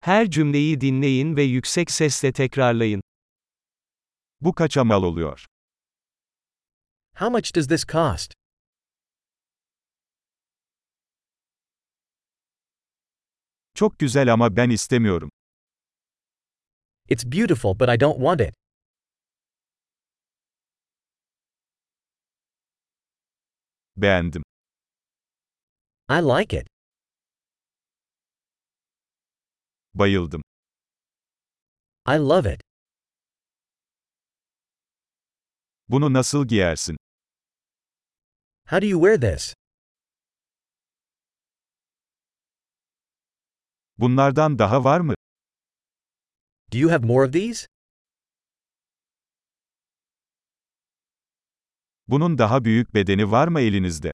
Her cümleyi dinleyin ve yüksek sesle tekrarlayın. Bu kaça mal oluyor? How much does this cost? Çok güzel ama ben istemiyorum. It's beautiful but I don't want it. Beğendim. I like it. Bayıldım. I love it. Bunu nasıl giyersin? How do you wear this? Bunlardan daha var mı? Do you have more of these? Bunun daha büyük bedeni var mı elinizde?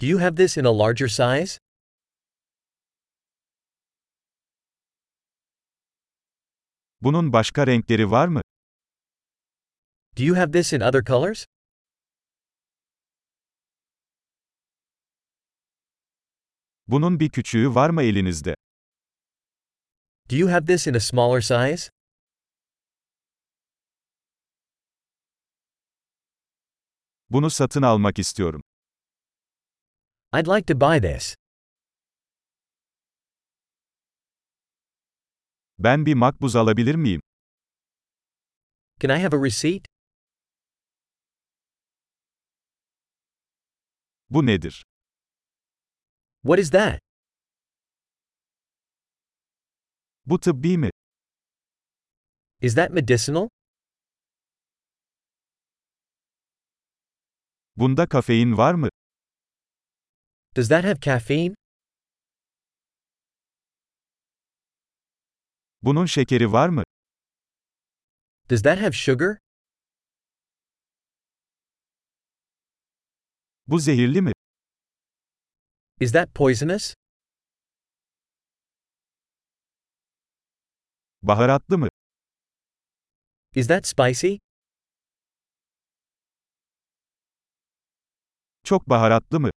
Do you have this in a larger size? Bunun başka renkleri var mı? Do you have this in other colors? Bunun bir küçüğü var mı elinizde? Do you have this in a smaller size? Bunu satın almak istiyorum. I'd like to buy this. Ben bir makbuz alabilir miyim? Can I have a receipt? Bu nedir? What is that? Bu tıbbi mi? Is that medicinal? Bunda kafein var mı? Does that have caffeine? Bunun şekeri var mı? Does that have sugar? Bu zehirli mi? Is that poisonous? Baharatlı mı? Is that spicy? Çok baharatlı mı?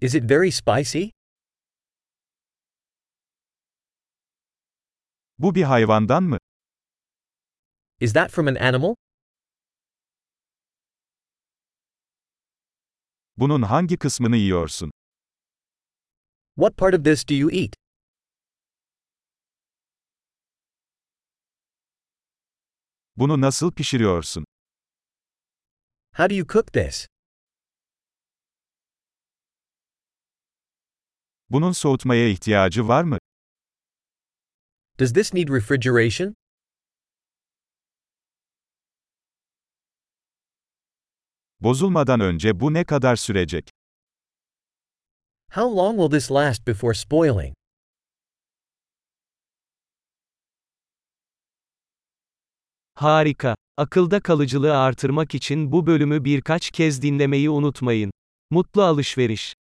Is it very spicy? Bu bir hayvandan mı? Is that from an animal? Bunun hangi kısmını yiyorsun? What part of this do you eat? Bunu nasıl pişiriyorsun? How do you cook this? Bunun soğutmaya ihtiyacı var mı? Does this need refrigeration? Bozulmadan önce bu ne kadar sürecek? How long will this last before spoiling? Harika. Akılda kalıcılığı artırmak için bu bölümü birkaç kez dinlemeyi unutmayın. Mutlu alışveriş.